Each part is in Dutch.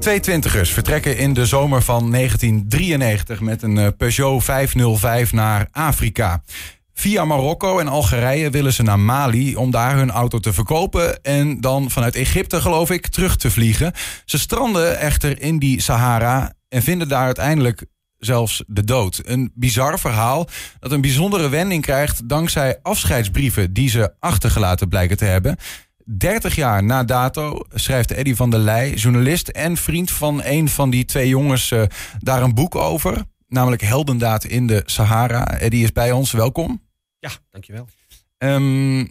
Twee twintigers vertrekken in de zomer van 1993 met een eh, Peugeot 505 naar Afrika. Via Marokko en Algerije willen ze naar Mali om daar hun auto te verkopen en dan vanuit Egypte, geloof ik, terug te vliegen. Ze stranden echter in die Sahara en vinden daar uiteindelijk zelfs de dood. Een bizar verhaal dat een bijzondere wending krijgt dankzij afscheidsbrieven die ze achtergelaten blijken te hebben. 30 jaar na dato schrijft Eddy van der Leij, journalist en vriend van een van die twee jongens, uh, daar een boek over. Namelijk Heldendaad in de Sahara. Eddy is bij ons, welkom. Ja, dankjewel. Um,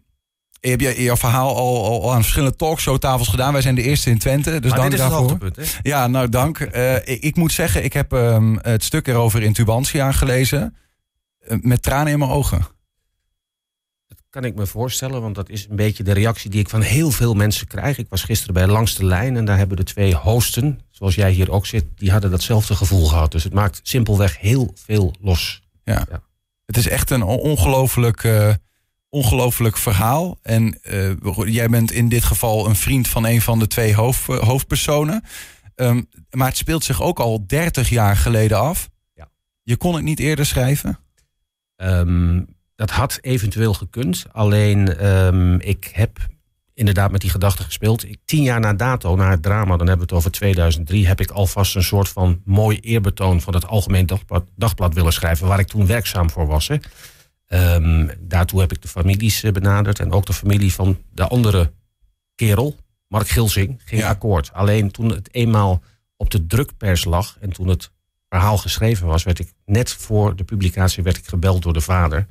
heb je jouw verhaal al, aan verschillende talkshowtafels gedaan? Wij zijn de eerste in Twente, dus maar dank dit is daarvoor. Het? Ja, nou dank. Uh, ik, ik, moet zeggen, ik heb um, het stuk erover in Tubantia gelezen. Uh, met tranen in mijn ogen. Kan ik me voorstellen, want dat is een beetje de reactie die ik van heel veel mensen krijg. Ik was gisteren bij Langs de Lijn en daar hebben de twee hosten, zoals jij hier ook zit, die hadden datzelfde gevoel gehad. Dus het maakt simpelweg heel veel los. Ja. ja. Het is echt een ongelooflijk, uh, ongelooflijk verhaal. En uh, jij bent in dit geval een vriend van een van de twee hoofd, hoofdpersonen. Um, maar het speelt zich ook al 30 jaar geleden af. Ja. Je kon het niet eerder schrijven? Um, dat had eventueel gekund. Alleen um, ik heb inderdaad met die gedachte gespeeld. Ik, tien jaar na dato, na het drama, dan hebben we het over 2003, heb ik alvast een soort van mooi eerbetoon van het Algemeen Dagblad, dagblad willen schrijven, waar ik toen werkzaam voor was. Hè. Um, daartoe heb ik de families benaderd en ook de familie van de andere kerel, Mark Gilsing, ging ja. akkoord. Alleen toen het eenmaal op de drukpers lag en toen het verhaal geschreven was, werd ik net voor de publicatie werd ik gebeld door de vader.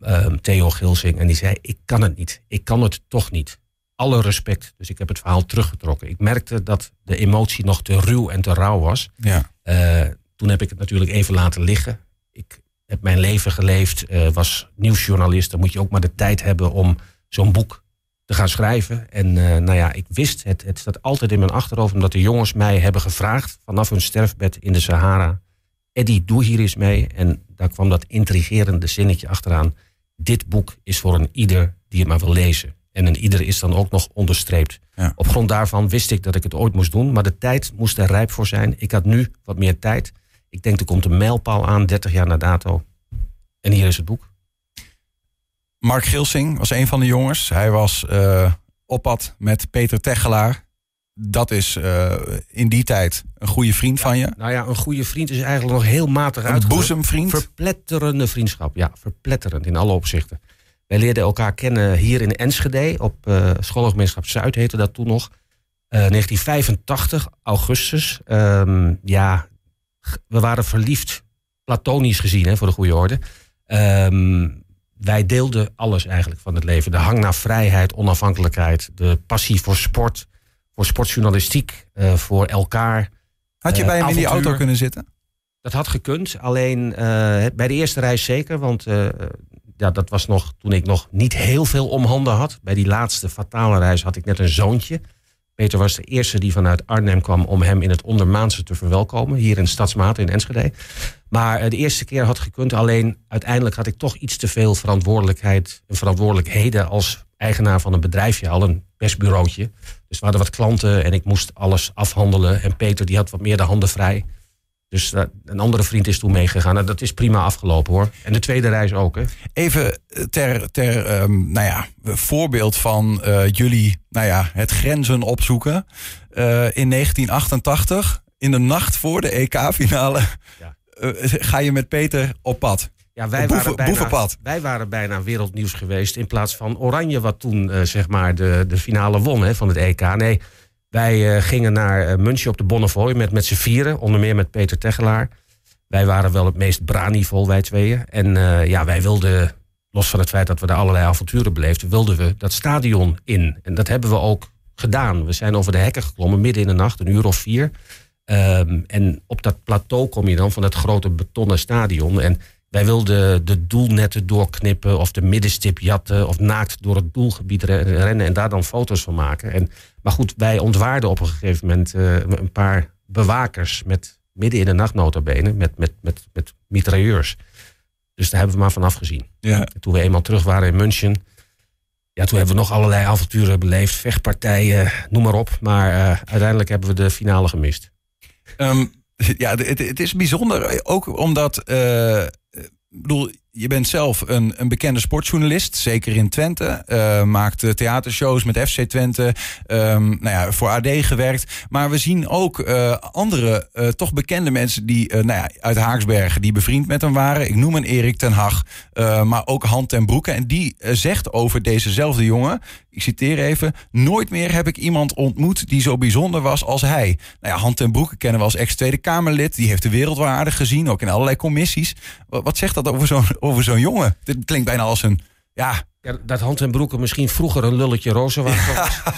Um, Theo Gilsing. En die zei: Ik kan het niet. Ik kan het toch niet. Alle respect. Dus ik heb het verhaal teruggetrokken. Ik merkte dat de emotie nog te ruw en te rauw was. Ja. Uh, toen heb ik het natuurlijk even laten liggen. Ik heb mijn leven geleefd, uh, was nieuwsjournalist. Dan moet je ook maar de tijd hebben om zo'n boek te gaan schrijven. En uh, nou ja, ik wist het. Het staat altijd in mijn achterhoofd, omdat de jongens mij hebben gevraagd vanaf hun sterfbed in de Sahara. Eddie, doe hier eens mee. En daar kwam dat intrigerende zinnetje achteraan. Dit boek is voor een ieder die het maar wil lezen. En een ieder is dan ook nog onderstreept. Ja. Op grond daarvan wist ik dat ik het ooit moest doen. Maar de tijd moest er rijp voor zijn. Ik had nu wat meer tijd. Ik denk er komt een mijlpaal aan, 30 jaar na dato. En hier is het boek. Mark Gilsing was een van de jongens. Hij was uh, op pad met Peter Tegelaar dat is uh, in die tijd een goede vriend ja, van je. Nou ja, een goede vriend is eigenlijk nog heel matig Een uitgedrukt. boezemvriend. Verpletterende vriendschap, ja, verpletterend in alle opzichten. Wij leerden elkaar kennen hier in Enschede, op uh, schoolgemeenschap Zuid heette dat toen nog. Uh, 1985, augustus. Um, ja, we waren verliefd, platonisch gezien, hè, voor de goede orde. Um, wij deelden alles eigenlijk van het leven. De hang naar vrijheid, onafhankelijkheid, de passie voor sport voor sportjournalistiek, uh, voor elkaar. Had je bij hem in die auto kunnen zitten? Dat had gekund, alleen uh, bij de eerste reis zeker, want ja, dat was nog toen ik nog niet heel veel om handen had. Bij die laatste fatale reis had ik net een zoontje. Peter was de eerste die vanuit Arnhem kwam om hem in het ondermaanse te verwelkomen, hier in Stadsmaat in Enschede. Maar de eerste keer had gekund, alleen uiteindelijk had ik toch iets te veel verantwoordelijkheid en verantwoordelijkheden als eigenaar van een bedrijfje, al een persbureautje. Dus we hadden wat klanten en ik moest alles afhandelen. En Peter die had wat meer de handen vrij. Dus uh, een andere vriend is toen meegegaan. En dat is prima afgelopen hoor. En de tweede reis ook. Hè. Even ter, ter um, nou ja, voorbeeld van uh, jullie nou ja, het grenzen opzoeken. Uh, in 1988, in de nacht voor de EK-finale, ja. ga je met Peter op pad. Ja, wij Boeven, waren, bijna, wij waren bijna wereldnieuws geweest in plaats van Oranje, wat toen uh, zeg maar de, de finale won hè, van het EK. Nee, wij uh, gingen naar uh, München op de Bonnefoy met, met z'n vieren, onder meer met Peter Tegelaar. Wij waren wel het meest branivol, wij tweeën. En ja, wij wilden, los van het feit dat we daar allerlei avonturen beleefden, wilden we dat stadion in. En dat hebben we ook gedaan. We zijn over de hekken geklommen, midden in de nacht, een uur of vier. Um, en op dat plateau kom je dan van het grote betonnen stadion. En wij wilden de doelnetten doorknippen of de middenstip jatten of naakt door het doelgebied rennen en daar dan foto's van maken. En, maar goed, wij ontwaarden op een gegeven moment uh, een paar bewakers met midden in de nacht notabene met, met, met, met mitrailleurs. Dus daar hebben we maar van afgezien. Ja. En toen we eenmaal terug waren in München, ja, toen hebben we nog allerlei avonturen beleefd, vechtpartijen, noem maar op. Maar uh, uiteindelijk hebben we de finale gemist. Um, ja, het, het, is bijzonder, ook omdat, uh, bedoel, je bent zelf een, een bekende sportjournalist, zeker in Twente. Uh, maakt theatershows met FC Twente. Um, nou ja, voor AD gewerkt. Maar we zien ook uh, andere, toch bekende mensen die nou ja, uit Haaksbergen, die bevriend met hem waren. Ik noem een Erik ten Hag, maar ook Hand ten Broeke. En die zegt over dezezelfde jongen: ik citeer even, nooit meer heb ik iemand ontmoet die zo bijzonder was als hij. Nou ja, Hand ten Broeke kennen we als ex-Tweede Kamerlid. Die heeft de wereld wel aardig gezien, ook in allerlei commissies. Wat zegt dat over zo'n over zo'n jongen? Dit klinkt bijna als een, ja, ja, dat Hand en Broeken misschien vroeger een lulletje rozen was.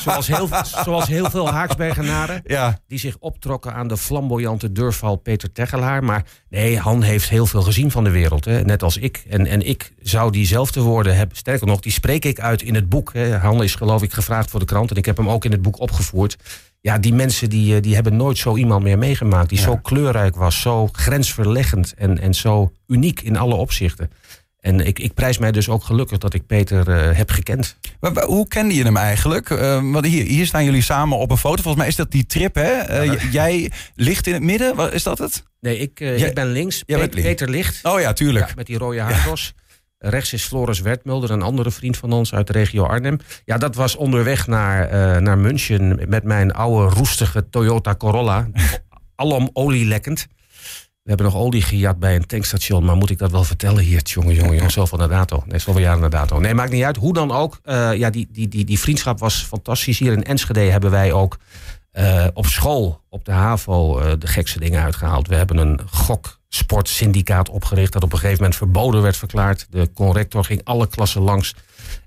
Zoals, heel, zoals heel veel Haaksbergenaren. Ja. Die zich optrokken aan de flamboyante durfval Peter Tegelaar. Maar nee, Han heeft heel veel gezien van de wereld. Hè. Net als ik. En, en ik zou diezelfde woorden hebben. Sterker nog, die spreek ik uit in het boek. Hè. Han is geloof ik gevraagd voor de krant. En ik heb hem ook in het boek opgevoerd. Ja, die mensen die, eh, die hebben nooit zo iemand meer meegemaakt. Die zo kleurrijk was, zo grensverleggend en, en zo uniek in alle opzichten. En ik, ik prijs mij dus ook gelukkig dat ik Peter uh, heb gekend. Maar, hoe kende je hem eigenlijk? Uh, want hier, hier staan jullie samen op een foto. Volgens mij is dat die trip, hè? Uh, jij ligt in het midden, Wat, is dat het? Nee, ik, ik ben links. Pe Peter ligt. Oh ja, tuurlijk. Ja, met die rode haardos. Ja. Rechts is Floris Wertmulder, een andere vriend van ons uit de regio Arnhem. Ja, dat was onderweg naar, naar München met mijn oude roestige Toyota Corolla. Alom olielekkend. We hebben nog olie gejat bij een tankstation. Maar moet ik dat wel vertellen hier? Jongen, jongen, jongen. Zoveel naar dato. Nee, zoveel jaren naar dato. Nee, maakt niet uit. Hoe dan ook. Uh, ja, die, die, die, die vriendschap was fantastisch. Hier in Enschede hebben wij ook uh, op school, op de HAVO, uh, de gekste dingen uitgehaald. We hebben een goksportsyndicaat opgericht. Dat op een gegeven moment verboden werd verklaard. De corrector ging alle klassen langs.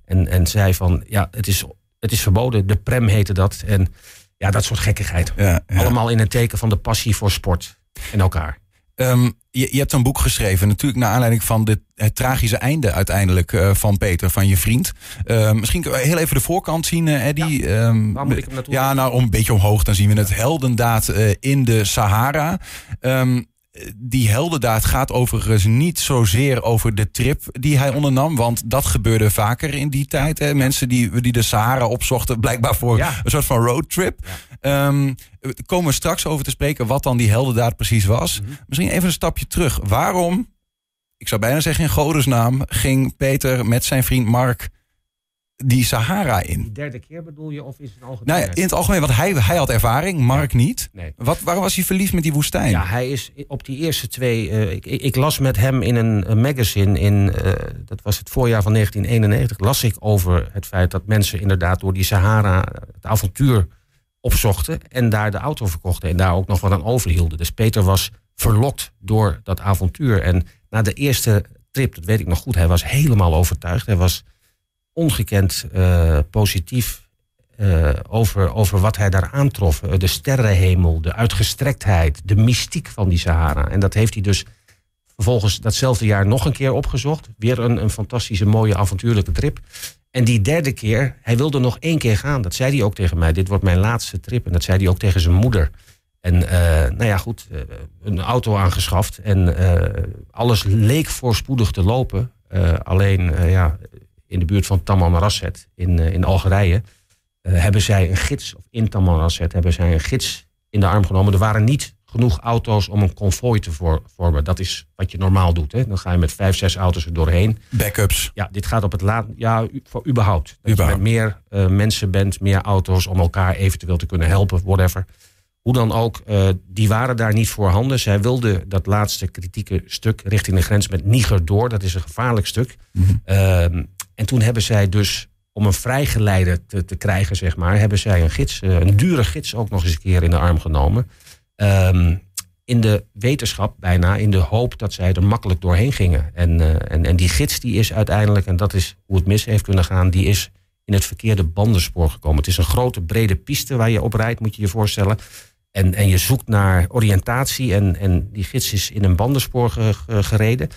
En, en zei van, ja, het is, het is verboden. De prem heette dat. En ja, dat soort gekkigheid. Ja, ja. Allemaal in een teken van de passie voor sport en elkaar. Um, je, je, hebt een boek geschreven, natuurlijk naar aanleiding van dit, het tragische einde uiteindelijk uh, van Peter, van je vriend. Uh, misschien heel even de voorkant zien, uh, Eddie. Ja, um, waar moet ik hem naartoe? Ja, nou, om een beetje omhoog, dan zien we het heldendaad uh, in de Sahara. Um, die heldendaad gaat overigens niet zozeer over de trip die hij ondernam. Want dat gebeurde vaker in die tijd. Hè? Mensen die, die de Sahara opzochten, blijkbaar voor een soort van roadtrip. Ja. Um, we komen straks over te spreken wat dan die heldendaad precies was. Mhm. Misschien even een stapje terug. Waarom, ik zou bijna zeggen in godesnaam, ging Peter met zijn vriend Mark die Sahara in. Die derde keer bedoel je, of is het algemeen? Nou ja, in het algemeen, want hij, hij had ervaring, Mark niet. Nee. Wat, waarom was hij verliefd met die woestijn? Ja, hij is op die eerste twee... Uh, ik, ik, las met hem in een, magazine, in, uh, dat was het voorjaar van 1991... las ik over het feit dat mensen inderdaad door die Sahara het avontuur opzochten... en daar de auto verkochten en daar ook nog wat aan overhielden. Dus Peter was verlokt door dat avontuur. En na de eerste trip, dat weet ik nog goed, hij was helemaal overtuigd. Hij was ongekend uh, positief uh, over, over wat hij daar aantrof. Uh, de sterrenhemel, de uitgestrektheid, de mystiek van die Sahara. En dat heeft hij dus vervolgens datzelfde jaar nog een keer opgezocht. Weer een, een fantastische, mooie, avontuurlijke trip. En die derde keer, hij wilde nog één keer gaan. Dat zei hij ook tegen mij. Dit wordt mijn laatste trip. En dat zei hij ook tegen zijn moeder. En nou ja, goed, een auto aangeschaft. En alles leek voorspoedig te lopen. alleen, ja, in de buurt van Tamanrasset in, uh, in Algerije, uh, hebben zij een gids, of in Tamanrasset hebben zij een gids in de arm genomen. Er waren niet genoeg auto's om een konvooi te vormen. Dat is wat je normaal doet. Hè? Dan ga je met vijf, zes auto's er doorheen. Backups. Ja, dit gaat op het laat. Ja, voor überhaupt. Dat überhaupt. je met meer uh, mensen bent, meer auto's om elkaar eventueel te kunnen helpen, whatever. Hoe dan ook, uh, die waren daar niet voorhanden. Zij wilden dat laatste kritieke stuk richting de grens met Niger door. Dat is een gevaarlijk stuk. Mm -hmm. uh, en toen hebben zij dus, om een vrijgeleide te, te krijgen, zeg maar, hebben zij een gids, uh, een dure gids ook nog eens een keer in de arm genomen. Um, in de wetenschap bijna, in de hoop dat zij er makkelijk doorheen gingen. En, uh, en, en die gids die is uiteindelijk, en dat is hoe het mis heeft kunnen gaan, die is in het verkeerde bandenspoor gekomen. Het is een grote brede piste waar je op rijdt, moet je je voorstellen. En, en je zoekt naar oriëntatie en, en die gids is in een bandenspoor ge, ge, gereden.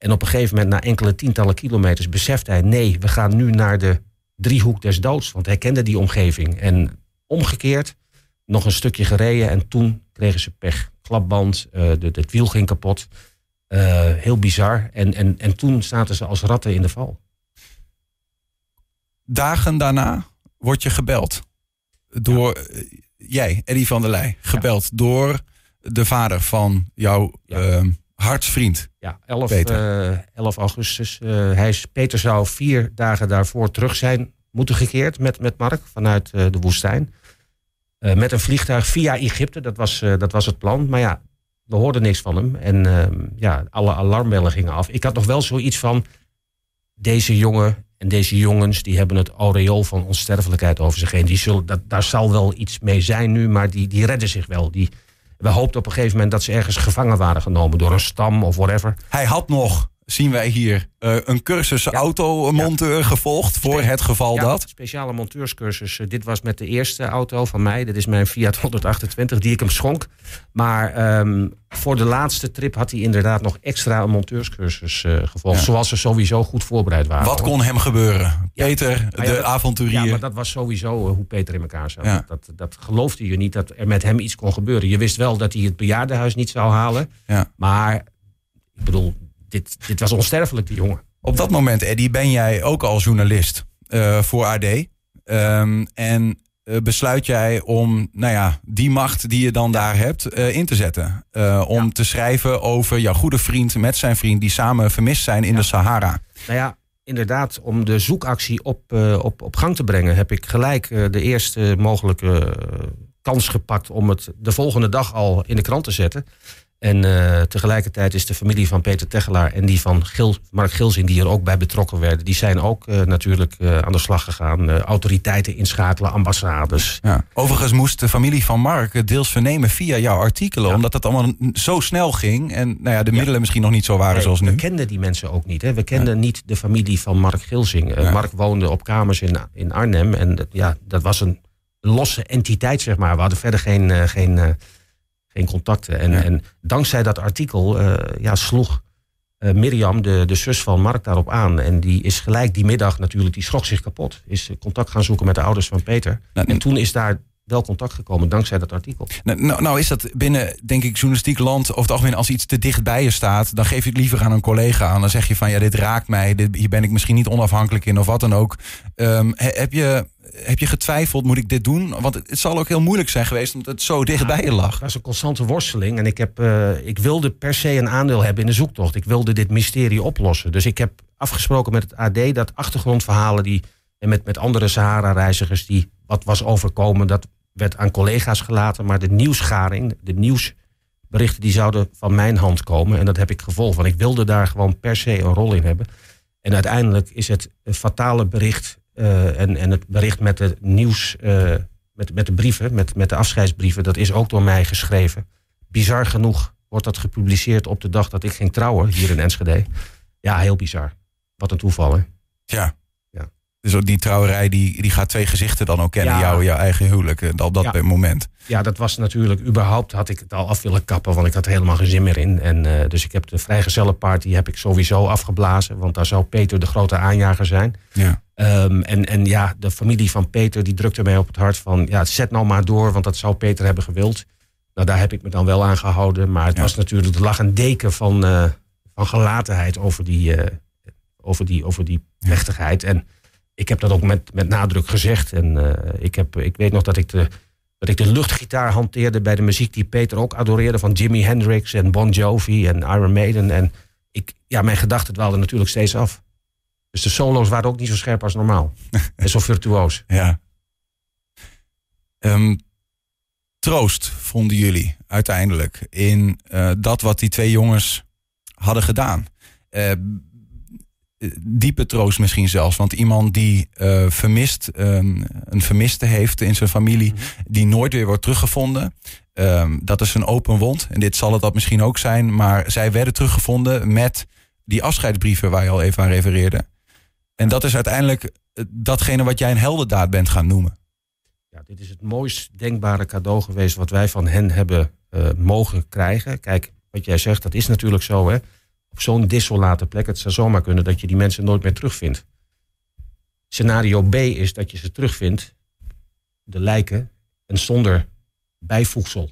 En op een gegeven moment, na enkele tientallen kilometers, beseft hij: nee, we gaan nu naar de driehoek des doods. Want hij kende die omgeving. En omgekeerd, nog een stukje gereden en toen kregen ze pech. Klapband, uh, de, het wiel ging kapot. Uh, heel bizar. En, en, en toen zaten ze als ratten in de val. dagen daarna word je gebeld. Door eh, jij, Eddie van der Leij. Gebeld door de vader van jouw Ja. ehm, hartsvriend. Ja, 11, Peter. eh, 11 augustus. Eh, hij is, Peter zou vier dagen daarvoor terug zijn moeten gekeerd met, met Mark vanuit eh, de woestijn. Eh, met een vliegtuig via Egypte, dat was, dat was het plan. Maar ja, we hoorden niks van hem. En ehm, ja, alle alarmbellen gingen af. Ik had nog wel zoiets van, deze jongen en deze jongens... die hebben het aureool van onsterfelijkheid over zich heen. Die zullen, dat, daar zal wel iets mee zijn nu, maar die, die redden zich wel. Die, we hoopten op een gegeven moment dat ze ergens gevangen waren genomen... door een stam of whatever. Hij had nog, zien wij hier, eh, een cursus automonteur gevolgd voor het geval Ja, dat. Speciale monteurscursus. Eh, Dit was met de eerste auto van mij. Dit is mijn Fiat 128 die ik hem schonk. Maar ehm, voor de laatste trip had hij inderdaad nog extra een monteurscursus eh, gevolgd. Ja. Zoals ze sowieso goed voorbereid waren. Wat kon hem gebeuren? Ja. Peter, ja, de dat- avonturier. Ja, maar dat was sowieso hoe Peter in elkaar zat. Ja. Dat, dat geloofde je niet dat er met hem iets kon gebeuren. Je wist wel dat hij het bejaardenhuis niet zou halen. Ja. Maar ik bedoel, dit, dit was onsterfelijk, die jongen. Op dat moment, Eddie, ben jij ook al journalist eh, voor AD. Ehm, en eh, besluit jij om nou ja, die macht die je dan daar hebt eh, in te zetten. Om Ja. te schrijven over jouw goede vriend met zijn vriend die samen vermist zijn in de Sahara. Nou ja, inderdaad, om de zoekactie op, op, op gang te brengen, heb ik gelijk de eerste mogelijke kans gepakt om het de volgende dag al in de krant te zetten. En eh, tegelijkertijd is de familie van Peter Tegelaar en die van Gil, Mark Gilzin, die er ook bij betrokken werden, die zijn ook eh, natuurlijk eh, aan de slag gegaan. Autoriteiten inschakelen, ambassades. Ja. Overigens moest de familie van Mark deels vernemen via jouw artikelen. Ja. Omdat het allemaal zo snel ging. En nou ja, de middelen misschien nog niet zo waren Nee, zoals we nu. kenden die mensen ook niet. Hè. We kenden niet de familie van Mark Gilzing. Ja. Mark woonde op kamers in, in Arnhem. En dat, ja, dat was een losse entiteit, zeg maar. We hadden verder geen, geen, geen contacten. En, Ja. en dankzij dat artikel eh, ja, sloeg eh, Mirjam, de, de zus van Mark, daarop aan. En die is gelijk die middag natuurlijk, die schrok zich kapot. Is eh, contact gaan zoeken met de ouders van Peter. Nou, En toen is daar wel contact gekomen, dankzij dat artikel. Nou, nou, nou is dat binnen, denk ik, journalistiek land over het algemeen als iets te dicht bij je staat, dan geef je het liever aan een collega aan. Dan zeg je van ja, dit raakt mij, dit, hier ben ik misschien niet onafhankelijk in of wat dan ook. Ehm, he- heb, je, heb je getwijfeld, moet ik dit doen? Want het, het zal ook heel moeilijk zijn geweest omdat het zo dicht bij je lag. Het was een constante worsteling. En ik, heb, eh, ik wilde per se een aandeel hebben in de zoektocht. Ik wilde dit mysterie oplossen. Dus ik heb afgesproken met het AD dat achtergrondverhalen die. En met, met andere Sahara-reizigers die wat was overkomen. Dat werd aan collega's gelaten. Maar de nieuwsgaring, de nieuwsberichten, die zouden van mijn hand komen. En dat heb ik gevolgd. Want ik wilde daar gewoon per se een rol in hebben. En uiteindelijk is het fatale bericht. eh, en, en het bericht met de nieuws. eh, met, met de brieven, met, met de afscheidsbrieven, dat is ook door mij geschreven. Bizar genoeg wordt dat gepubliceerd op de dag dat ik ging trouwen hier in Enschede. Ja, heel bizar. Wat een toeval, hè? Ja. Dus ook die trouwerij die, die gaat twee gezichten dan ook kennen. Ja. Jouw, jouw eigen huwelijk eh, op dat Ja. moment. Ja, dat was natuurlijk, überhaupt had ik het al af willen kappen, want ik had helemaal geen zin meer in. En eh, dus ik heb de vrijgezellenparty heb ik sowieso afgeblazen, want daar zou Peter de grote aanjager zijn. Ja. Ehm, en, en ja, de familie van Peter die drukte mij op het hart van... ja, zet nou maar door, want dat zou Peter hebben gewild. Nou, daar heb ik me dan wel aan gehouden. Maar het Ja. was natuurlijk, er lag een deken van, eh, van gelatenheid over die, eh, over die, over die plechtigheid. En ik heb dat ook met, met nadruk gezegd. En eh, ik, heb, ik weet nog dat ik, de, dat ik de luchtgitaar hanteerde bij de muziek die Peter ook adoreerde... van Jimi Hendrix en Bon Jovi en Iron Maiden. En ik, ja, mijn gedachten dwaalden natuurlijk steeds af. Dus de solo's waren ook niet zo scherp als normaal. en zo virtuoos. Ja. Ehm, troost vonden jullie uiteindelijk in eh, dat wat die twee jongens hadden gedaan. Eh, diepe troost misschien zelfs. Want iemand die eh, vermist, ehm, een vermiste heeft in zijn familie, die nooit weer wordt teruggevonden. ehm, dat is een open wond. En dit zal het dat misschien ook zijn. Maar zij werden teruggevonden met die afscheidsbrieven waar je al even aan refereerde. En dat is uiteindelijk eh, datgene wat jij een heldendaad bent gaan noemen. Ja, dit is het mooist denkbare cadeau geweest wat wij van hen hebben eh, mogen krijgen. Kijk, wat jij zegt, dat is natuurlijk zo. Hè? Op zo'n desolate plek, het zou zomaar kunnen dat je die mensen nooit meer terugvindt. Scenario B is dat je ze terugvindt, de lijken, en zonder bijvoegsel.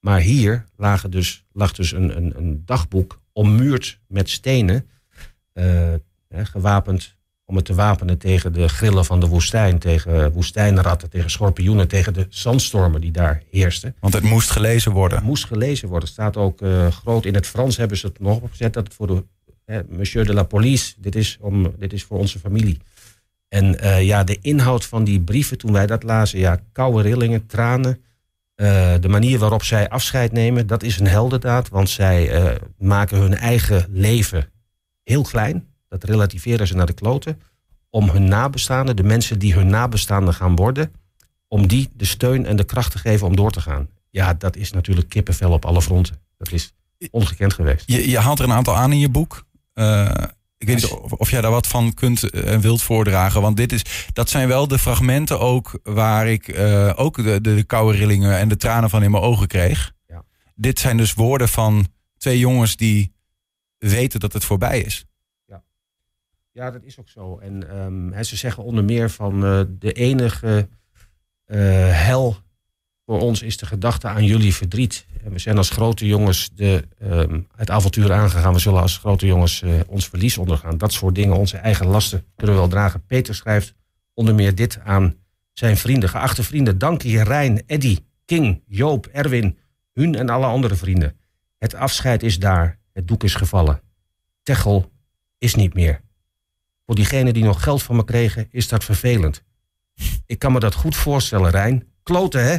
Maar hier lagen dus, lag dus een, een, een dagboek ommuurd met stenen, eh, gewapend om het te wapenen tegen de grillen van de woestijn, tegen woestijnratten, tegen schorpioenen, tegen de zandstormen die daar heersten. Want het moest gelezen worden. Het moest gelezen worden. Het staat ook uh, groot in het Frans hebben ze het nog opgezet dat het voor de Monsieur de la Police, dit is, om, dit is voor onze familie. En uh, ja, de inhoud van die brieven toen wij dat lazen, ja, koude rillingen, tranen. Uh, de manier waarop zij afscheid nemen, dat is een heldendaad. Want zij maken hun eigen leven heel klein. Dat relativeren ze naar de kloten. Om hun nabestaanden, de mensen die hun nabestaanden gaan worden, om die de steun en de kracht te geven om door te gaan. Ja, dat is natuurlijk kippenvel op alle fronten. Dat is ongekend geweest. Je, je haalt er een aantal aan in je boek. Uh, ik weet niet of, of, jij daar wat van kunt en wilt voordragen. Want dit is, dat zijn wel de fragmenten ook waar ik uh, ook de, de, koude rillingen en de tranen van in mijn ogen kreeg. Ja. Dit zijn dus woorden van twee jongens die weten dat het voorbij is. Ja, dat is ook zo. En um, ze zeggen onder meer van uh, de enige uh, hel voor ons is de gedachte aan jullie verdriet. En we zijn als grote jongens de, uh, het avontuur aangegaan. We zullen als grote jongens uh, ons verlies ondergaan. Dat soort dingen, onze eigen lasten kunnen we wel dragen. Peter schrijft onder meer dit aan zijn vrienden. Geachte vrienden, dank je Rijn, Eddy, King, Joop, Erwin, hun en alle andere vrienden. Het afscheid is daar, het doek is gevallen. Techel is niet meer. Voor diegenen die nog geld van me kregen, is dat vervelend. Ik kan me dat goed voorstellen, Rijn. Kloten, hè?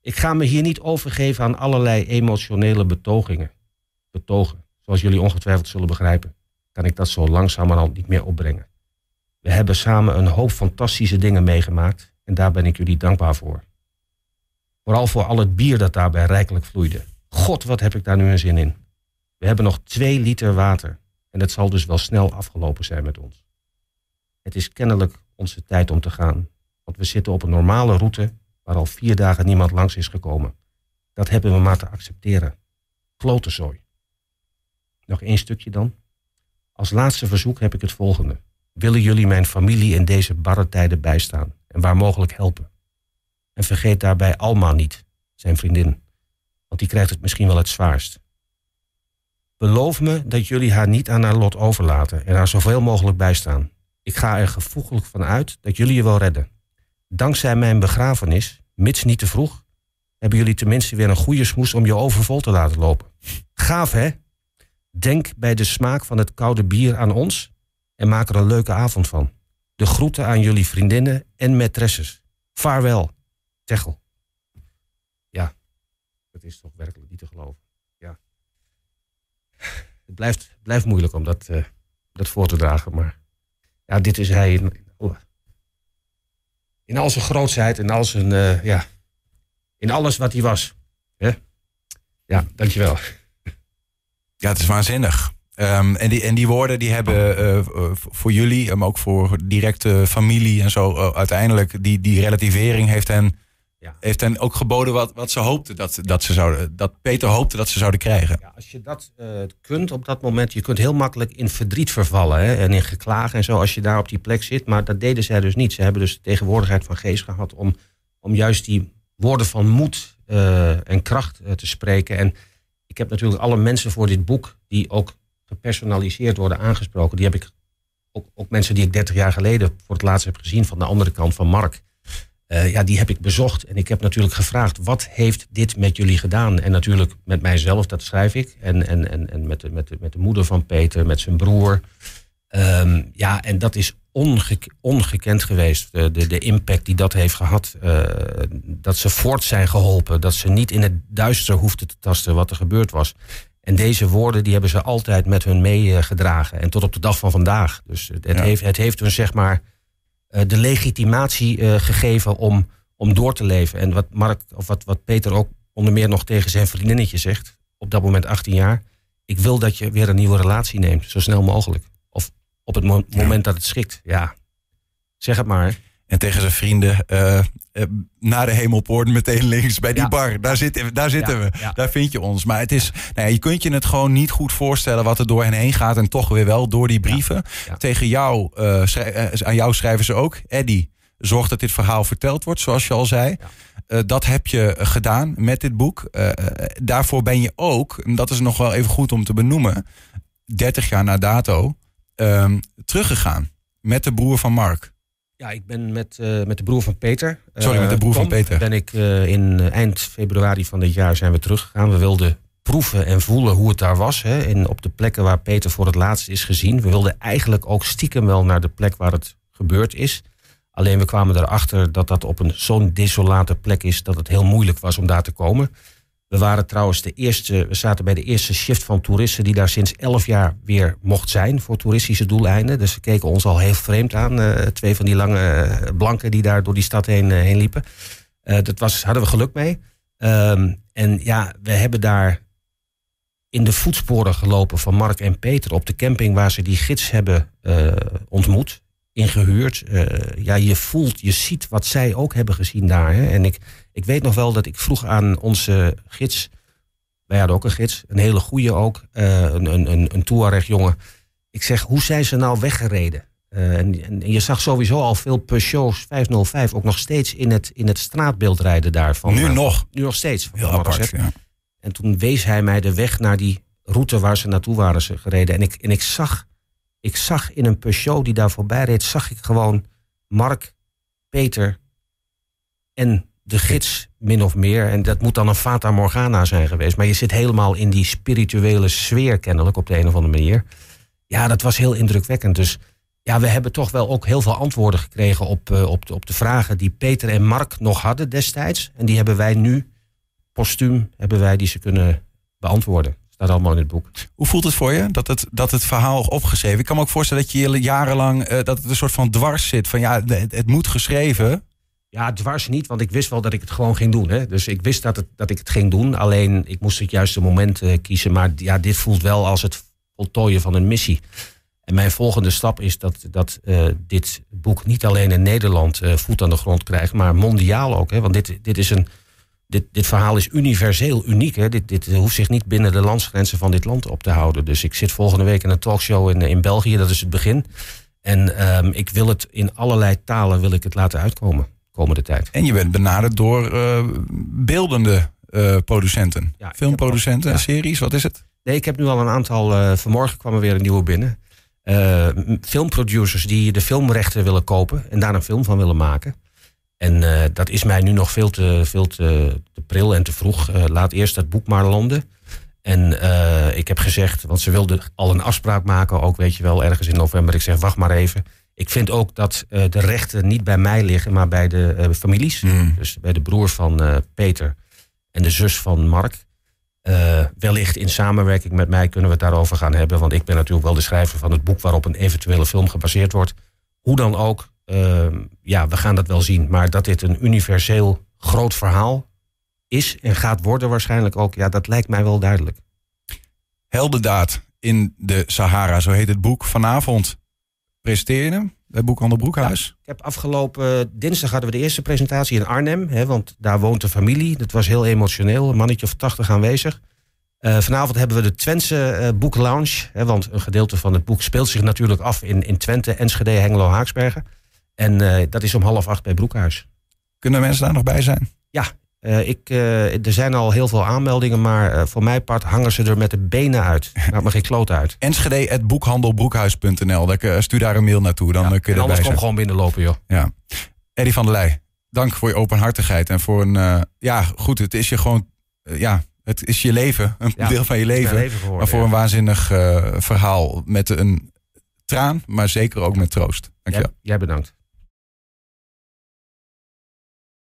Ik ga me hier niet overgeven aan allerlei emotionele betogingen. Betogen. Zoals jullie ongetwijfeld zullen begrijpen, kan ik dat zo langzamerhand niet meer opbrengen. We hebben samen een hoop fantastische dingen meegemaakt en daar ben ik jullie dankbaar voor. Vooral voor al het bier dat daarbij rijkelijk vloeide. God, wat heb ik daar nu een zin in. We hebben nog twee liter water en het zal dus wel snel afgelopen zijn met ons. Het is kennelijk onze tijd om te gaan, want we zitten op een normale route waar al vier dagen niemand langs is gekomen. Dat hebben we maar te accepteren. Klotenzooi. Nog één stukje dan. Als laatste verzoek heb ik het volgende. Willen jullie mijn familie in deze barre tijden bijstaan en waar mogelijk helpen? En vergeet daarbij Alma niet, zijn vriendin, want die krijgt het misschien wel het zwaarst. Beloof me dat jullie haar niet aan haar lot overlaten en haar zoveel mogelijk bijstaan. Ik ga er gevoeglijk van uit dat jullie je wel redden. Dankzij mijn begrafenis, mits niet te vroeg, hebben jullie tenminste weer een goede smoes om je overvol te laten lopen. Gaaf hè? Denk bij de smaak van het koude bier aan ons en maak er een leuke avond van. De groeten aan jullie vriendinnen en maîtresses. Vaarwel, Techel. Ja, dat is toch werkelijk niet te geloven. Het blijft, blijft moeilijk om dat, uh, dat voor te dragen, maar ja, dit is hij in, in al zijn grootsheid en al zijn, uh, ja, in alles wat hij was. Ja, ja dankjewel. Ja, het is waanzinnig. Um, en, die, en die woorden die hebben uh, voor jullie, maar ook voor directe familie en zo, uh, uiteindelijk die, die relativering heeft hen, ja. heeft hen ook geboden wat, wat ze hoopten dat, dat ze zouden, dat Peter hoopte dat ze zouden krijgen. Ja, als je dat kunt op dat moment, je kunt heel makkelijk in verdriet vervallen hè, en in geklagen en zo als je daar op die plek zit. Maar dat deden zij dus niet. Ze hebben dus de tegenwoordigheid van geest gehad om, om juist die woorden van moed en kracht te spreken. En ik heb natuurlijk alle mensen voor dit boek die ook gepersonaliseerd worden aangesproken. Die heb ik ook, ook, mensen die ik 30 jaar geleden voor het laatst heb gezien van de andere kant van Mark. Uh, ja, die heb ik bezocht en ik heb natuurlijk gevraagd: wat heeft dit met jullie gedaan? En natuurlijk met mijzelf, dat schrijf ik. En, en, en, en met, de, met, de, met de moeder van Peter, met zijn broer. Um, ja, en dat is onge ongekend geweest. De, de, de, impact die dat heeft gehad. Uh, dat ze voort zijn geholpen. Dat ze niet in het duister hoefden te tasten wat er gebeurd was. En deze woorden die hebben ze altijd met hun meegedragen. En tot op de dag van vandaag. Dus het, ja. heeft, het heeft hun zeg maar de legitimatie uh, gegeven om, om door te leven. En wat Mark, of wat, wat Peter ook onder meer nog tegen zijn vriendinnetje zegt. Op dat moment 18 jaar. Ik wil dat je weer een nieuwe relatie neemt. Zo snel mogelijk. Of op het mo moment dat het schikt. Ja, zeg het maar. En tegen zijn vrienden, uh, uh, naar de hemelpoort meteen links bij die ja. bar. Daar, zit, daar zitten ja, we. Ja. Daar vind je ons. Maar het is, nou je kunt je het gewoon niet goed voorstellen wat er door hen heen gaat. En toch weer wel door die brieven. Tegen jou, uh, aan jou schrijven ze ook. Eddie, zorg dat dit verhaal verteld wordt, zoals je al zei. dat heb je gedaan met dit boek. daarvoor ben je ook, en dat is nog wel even goed om te benoemen. 30 jaar na dato ehm, teruggegaan met de broer van Mark. Ja, ik ben met, uh, met de broer van Peter. Sorry, met de broer Tom, van Peter. Ben ik uh, in eind februari van dit jaar zijn we teruggegaan. We wilden proeven en voelen hoe het daar was. Hè, in, op de plekken waar Peter voor het laatst is gezien. We wilden eigenlijk ook stiekem wel naar de plek waar het gebeurd is. Alleen we kwamen erachter dat dat op een zo'n desolate plek is dat het heel moeilijk was om daar te komen. We waren trouwens de eerste, we zaten bij de eerste shift van toeristen die daar sinds elf jaar weer mocht zijn voor toeristische doeleinden. Dus ze keken ons al heel vreemd aan. Uh, twee van die lange uh, blanken die daar door die stad heen, uh, heen liepen. dat was, hadden we geluk mee. Um, en ja, we hebben daar in de voetsporen gelopen van Mark en Peter op de camping waar ze die gids hebben ontmoet ingehuurd. Uh, ja, je voelt, je ziet wat zij ook hebben gezien daar. Hè? En ik, ik weet nog wel dat ik vroeg aan onze gids. Wij hadden ook een gids, een hele goede ook. Uh, een, een, een Touareg jongen. Ik zeg, hoe zijn ze nou weggereden? Uh, en, en, je zag sowieso al veel Peugeots 505 ook nog steeds in het, in het straatbeeld rijden daarvan. Nu nog? Nu nog steeds. Heel apart, ja. En toen wees hij mij de weg naar die route waar ze naartoe waren ze gereden. En ik, en ik zag ik zag in een Peugeot die daar voorbij reed, zag ik gewoon Mark, Peter en de gids min of meer. En dat moet dan een Fata Morgana zijn geweest. Maar je zit helemaal in die spirituele sfeer kennelijk op de een of andere manier. Ja, dat was heel indrukwekkend. Dus ja, we hebben toch wel ook heel veel antwoorden gekregen op, uh, op, de, op de vragen die Peter en Mark nog hadden destijds. En die hebben wij nu, postuum, hebben wij die ze kunnen beantwoorden. Staat allemaal in het boek. Hoe voelt het voor je dat het, dat het verhaal opgeschreven? Ik kan me ook voorstellen dat je jarenlang uh, dat het een soort van dwars zit. Van ja, het, het, moet geschreven. Ja, dwars niet, want ik wist wel dat ik het gewoon ging doen. Hè. Dus ik wist dat, het, dat ik het ging doen. Alleen ik moest het juiste moment uh, kiezen. Maar ja, dit voelt wel als het voltooien van een missie. En mijn volgende stap is dat, dat uh, dit boek niet alleen in Nederland voet aan de grond krijgt, maar mondiaal ook. Hè. Want dit, dit is een dit, dit verhaal is universeel uniek. Hè? Dit, dit hoeft zich niet binnen de landsgrenzen van dit land op te houden. Dus ik zit volgende week in een talkshow in, in België, dat is het begin. En um, ik wil het in allerlei talen wil ik het laten uitkomen komende tijd. En je bent benaderd door uh, beeldende uh, producenten, ja, filmproducenten, ja. series, wat is het? Nee, ik heb nu al een aantal, uh, vanmorgen kwam er weer een nieuwe binnen. filmproducers die de filmrechten willen kopen en daar een film van willen maken. En uh, dat is mij nu nog veel te, veel te, te pril en te vroeg. Uh, laat eerst dat boek maar landen. En uh, ik heb gezegd, want ze wilden al een afspraak maken, ook weet je wel, ergens in november. Ik zeg, wacht maar even. Ik vind ook dat de rechten niet bij mij liggen, maar bij de families. Mm. Dus bij de broer van Peter en de zus van Mark. wellicht in samenwerking met mij kunnen we het daarover gaan hebben. Want ik ben natuurlijk wel de schrijver van het boek waarop een eventuele film gebaseerd wordt. Hoe dan ook, uh, ja, we gaan dat wel zien. Maar dat dit een universeel groot verhaal is en gaat worden waarschijnlijk ook, ja, dat lijkt mij wel duidelijk. Heldendaad in de Sahara, zo heet het boek. Vanavond presenteer je hem bij Boekhandel Broekhuis. Ja, ik heb afgelopen dinsdag hadden we de eerste presentatie in Arnhem, hè, want daar woont de familie. Dat was heel emotioneel, een mannetje of tachtig aanwezig. Uh, vanavond hebben we de Twentse uh, boeklounge. Hè, want een gedeelte van het boek speelt zich natuurlijk af in, in Twente, Enschede, Hengelo, Haaksbergen. En uh, dat is om half acht bij Broekhuis. Kunnen mensen daar nog bij zijn? Ja, ik, er zijn al heel veel aanmeldingen, maar voor mijn part hangen ze er met de benen uit. Maakt me geen kloot uit. Enschede.boekhandelbroekhuis.nl, stuur daar een mail naartoe, dan ja, kun je erbij zijn. kom gewoon binnenlopen, joh. Ja. Eddie van der Leij, dank voor je openhartigheid en voor een, ja goed, het is je gewoon, ja, het is je leven, een ja, deel van je leven. leven geworden, maar voor ja. een waanzinnig verhaal met een traan, maar zeker ook met troost. Dank je jij, jij bedankt.